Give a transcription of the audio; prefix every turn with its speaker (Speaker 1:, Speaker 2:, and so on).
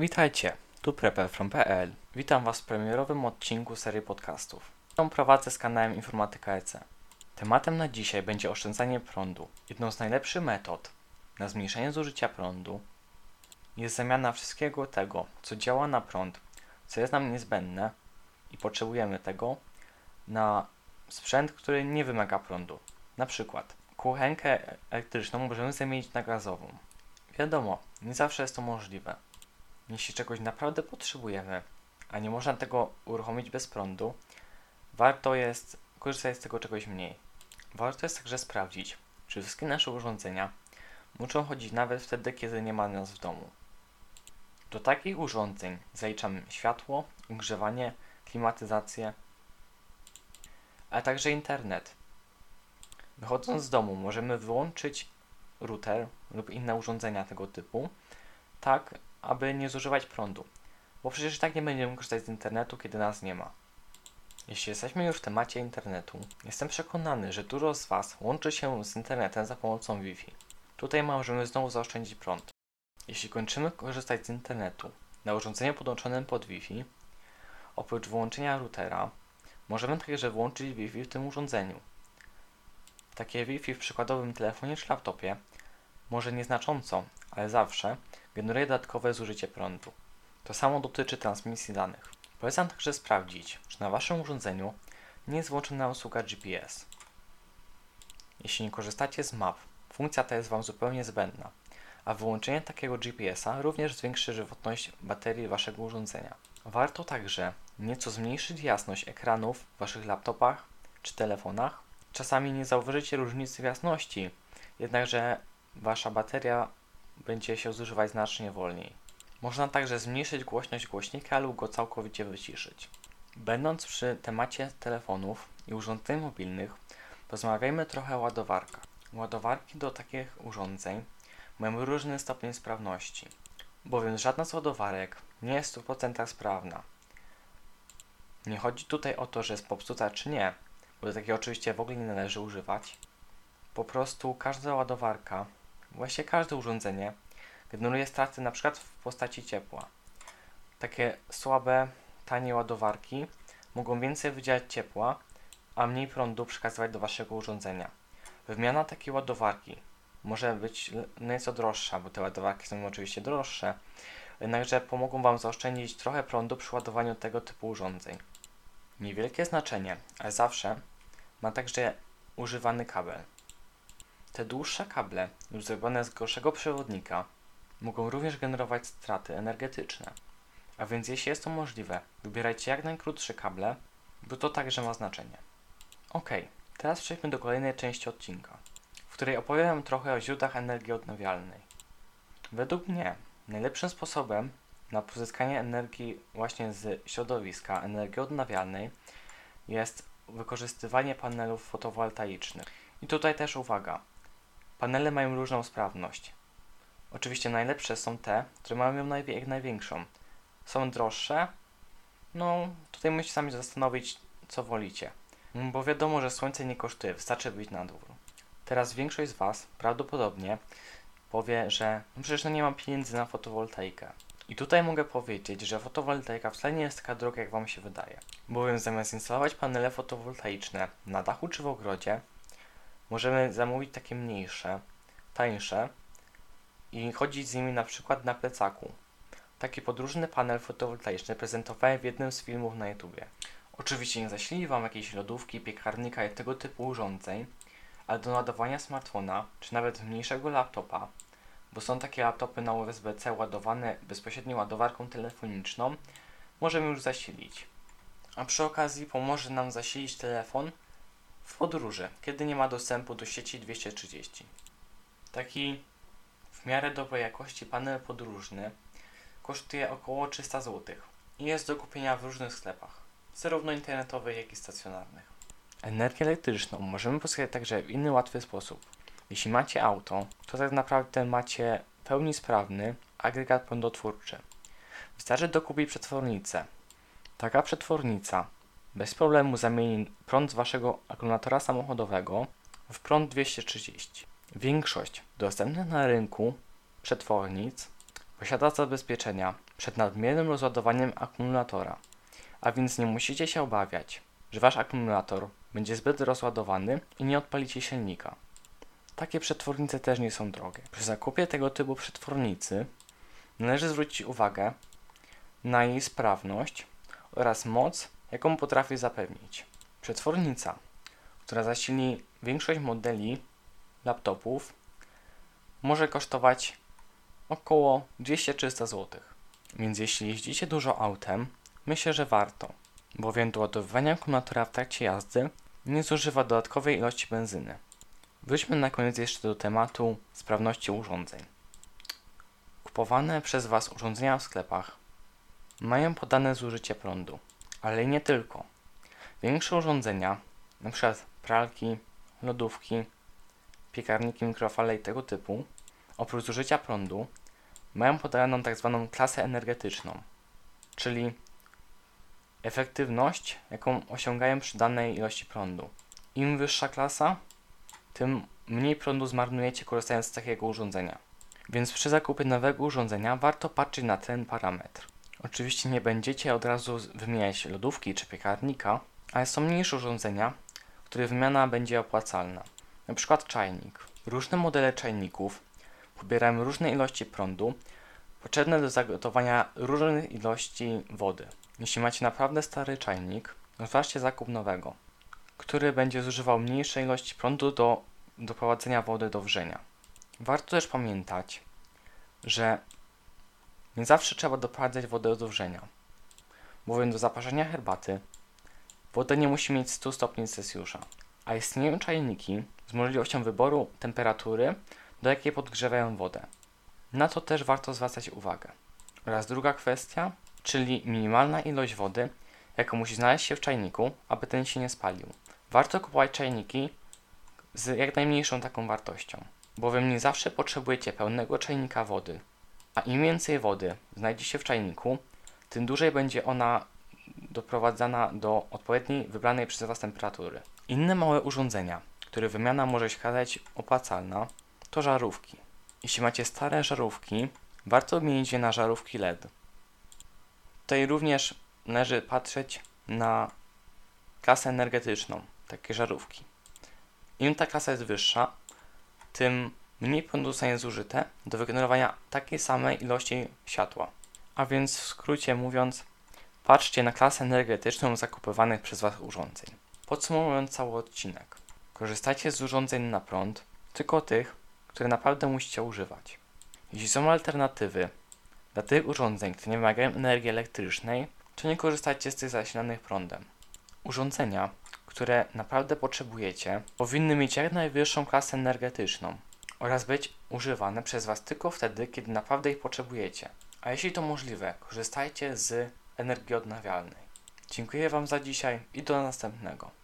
Speaker 1: Witajcie, tu Prepper from PL. Witam Was w premierowym odcinku serii podcastów. którą prowadzę z kanałem Informatyka EC. Tematem na dzisiaj będzie oszczędzanie prądu. Jedną z najlepszych metod na zmniejszenie zużycia prądu jest zamiana wszystkiego tego, co działa na prąd, co jest nam niezbędne i potrzebujemy tego, na sprzęt, który nie wymaga prądu. Na przykład kuchenkę elektryczną możemy zamienić na gazową. Wiadomo, nie zawsze jest to możliwe. Jeśli czegoś naprawdę potrzebujemy, a nie można tego uruchomić bez prądu, warto jest korzystać z tego czegoś mniej. Warto jest także sprawdzić, czy wszystkie nasze urządzenia muszą chodzić nawet wtedy, kiedy nie ma nas w domu. Do takich urządzeń zaliczam światło, ogrzewanie, klimatyzację, a także internet. Wychodząc z domu możemy wyłączyć router lub inne urządzenia tego typu, tak aby nie zużywać prądu, bo przecież tak nie będziemy korzystać z internetu, kiedy nas nie ma. Jeśli jesteśmy już w temacie internetu, jestem przekonany, że dużo z Was łączy się z internetem za pomocą Wi-Fi. Tutaj możemy znowu zaoszczędzić prąd. Jeśli kończymy korzystać z internetu na urządzeniu podłączonym pod Wi-Fi, oprócz wyłączenia routera, możemy także włączyć Wi-Fi w tym urządzeniu. Takie Wi-Fi w przykładowym telefonie czy laptopie może nieznacząco, ale zawsze generuje dodatkowe zużycie prądu. To samo dotyczy transmisji danych. Polecam także sprawdzić, czy na Waszym urządzeniu nie jest włączona usługa GPS. Jeśli nie korzystacie z map, funkcja ta jest Wam zupełnie zbędna, a wyłączenie takiego GPS-a również zwiększy żywotność baterii Waszego urządzenia. Warto także nieco zmniejszyć jasność ekranów w Waszych laptopach czy telefonach. Czasami nie zauważycie różnicy w jasności, jednakże Wasza bateria będzie się zużywać znacznie wolniej. Można także zmniejszyć głośność głośnika lub go całkowicie wyciszyć. Będąc przy temacie telefonów i urządzeń mobilnych, porozmawiajmy trochę o ładowarkach. Ładowarki do takich urządzeń mają różny stopień sprawności, bowiem żadna z ładowarek nie jest w 100% sprawna. Nie chodzi tutaj o to, że jest popsuta czy nie, bo takiej oczywiście w ogóle nie należy używać. Po prostu każda ładowarka Właśnie każde urządzenie generuje straty na przykład w postaci ciepła. Takie słabe, tanie ładowarki mogą więcej wydzielać ciepła, a mniej prądu przekazywać do waszego urządzenia. Wymiana takiej ładowarki może być nieco droższa, bo te ładowarki są oczywiście droższe, jednakże pomogą Wam zaoszczędzić trochę prądu przy ładowaniu tego typu urządzeń. Niewielkie znaczenie, ale zawsze ma także używany kabel. Te dłuższe kable lub zrobione z gorszego przewodnika mogą również generować straty energetyczne. A więc jeśli jest to możliwe, wybierajcie jak najkrótsze kable, bo to także ma znaczenie. Ok, teraz przejdźmy do kolejnej części odcinka, w której opowiem trochę o źródłach energii odnawialnej. Według mnie najlepszym sposobem na pozyskanie energii właśnie z środowiska, energii odnawialnej jest wykorzystywanie panelów fotowoltaicznych. I tutaj też uwaga, Panele mają różną sprawność. Oczywiście najlepsze są te, które mają ją największą. Są droższe? No, tutaj musicie sami zastanowić, co wolicie. Bo wiadomo, że słońce nie kosztuje, wystarczy być na dwór. Teraz większość z Was prawdopodobnie powie, że no przecież no nie mam pieniędzy na fotowoltaikę. I tutaj mogę powiedzieć, że fotowoltaika wcale nie jest taka droga, jak Wam się wydaje. Bowiem zamiast instalować panele fotowoltaiczne na dachu czy w ogrodzie, możemy zamówić takie mniejsze, tańsze i chodzić z nimi na przykład na plecaku. Taki podróżny panel fotowoltaiczny prezentowałem w jednym z filmów na YouTubie. Oczywiście nie zasilili Wam jakiejś lodówki, piekarnika i tego typu urządzeń, ale do ładowania smartfona, czy nawet mniejszego laptopa, bo są takie laptopy na USB-C ładowane bezpośrednio ładowarką telefoniczną, możemy już zasilić. A przy okazji pomoże nam zasilić telefon w podróży, kiedy nie ma dostępu do sieci 230. Taki w miarę dobrej jakości panel podróżny kosztuje około 300 zł i jest do kupienia w różnych sklepach, zarówno internetowych, jak i stacjonarnych. Energię elektryczną możemy pozyskać także w inny łatwy sposób. Jeśli macie auto, to tak naprawdę macie pełni sprawny agregat prądotwórczy. Wystarczy dokupić przetwornicę. Taka przetwornica bez problemu zamieni prąd z Waszego akumulatora samochodowego w prąd 230. Większość dostępnych na rynku przetwornic posiada zabezpieczenia przed nadmiernym rozładowaniem akumulatora, a więc nie musicie się obawiać, że wasz akumulator będzie zbyt rozładowany i nie odpalicie silnika. Takie przetwornice też nie są drogie. Przy zakupie tego typu przetwornicy należy zwrócić uwagę na jej sprawność oraz moc, jaką potrafi zapewnić. Przetwornica, która zasili większość modeli laptopów, może kosztować około 200-300 zł. Więc jeśli jeździcie dużo autem, myślę, że warto, bowiem do ładowywania akumulatora w trakcie jazdy nie zużywa dodatkowej ilości benzyny. Wróćmy na koniec jeszcze do tematu sprawności urządzeń. Kupowane przez Was urządzenia w sklepach mają podane zużycie prądu, ale nie tylko. Większe urządzenia, np. pralki, lodówki, piekarniki mikrofale i tego typu, oprócz zużycia prądu, mają podaną tak zwaną klasę energetyczną, czyli efektywność, jaką osiągają przy danej ilości prądu. Im wyższa klasa, tym mniej prądu zmarnujecie korzystając z takiego urządzenia. Więc przy zakupie nowego urządzenia warto patrzeć na ten parametr. Oczywiście nie będziecie od razu wymieniać lodówki czy piekarnika, ale są mniejsze urządzenia, których wymiana będzie opłacalna. Na przykład czajnik. Różne modele czajników pobierają różne ilości prądu potrzebne do zagotowania różnych ilości wody. Jeśli macie naprawdę stary czajnik, rozważcie zakup nowego, który będzie zużywał mniejsze ilości prądu do doprowadzenia wody do wrzenia. Warto też pamiętać, że nie zawsze trzeba doprowadzać wodę do wrzenia, bowiem do zaparzenia herbaty woda nie musi mieć 100 stopni Celsjusza, a istnieją czajniki z możliwością wyboru temperatury, do jakiej podgrzewają wodę. Na to też warto zwracać uwagę. Oraz druga kwestia, czyli minimalna ilość wody, jaka musi znaleźć się w czajniku, aby ten się nie spalił. Warto kupować czajniki z jak najmniejszą taką wartością, bowiem nie zawsze potrzebujecie pełnego czajnika wody, a im więcej wody znajdzie się w czajniku, tym dłużej będzie ona doprowadzana do odpowiedniej wybranej przez Was temperatury. Inne małe urządzenia, które wymiana może się okazać opłacalna, to żarówki. Jeśli macie stare żarówki, warto wymienić je na żarówki LED. Tutaj również należy patrzeć na klasę energetyczną takiej żarówki. Im ta klasa jest wyższa, tym mniej prądu zostanie zużyte do wygenerowania takiej samej ilości światła. A więc w skrócie mówiąc, patrzcie na klasę energetyczną zakupywanych przez Was urządzeń. Podsumowując cały odcinek, korzystajcie z urządzeń na prąd, tylko tych, które naprawdę musicie używać. Jeśli są alternatywy dla tych urządzeń, które nie wymagają energii elektrycznej, to nie korzystajcie z tych zasilanych prądem. Urządzenia, które naprawdę potrzebujecie, powinny mieć jak najwyższą klasę energetyczną oraz być używane przez Was tylko wtedy, kiedy naprawdę ich potrzebujecie. A jeśli to możliwe, korzystajcie z energii odnawialnej. Dziękuję Wam za dzisiaj i do następnego.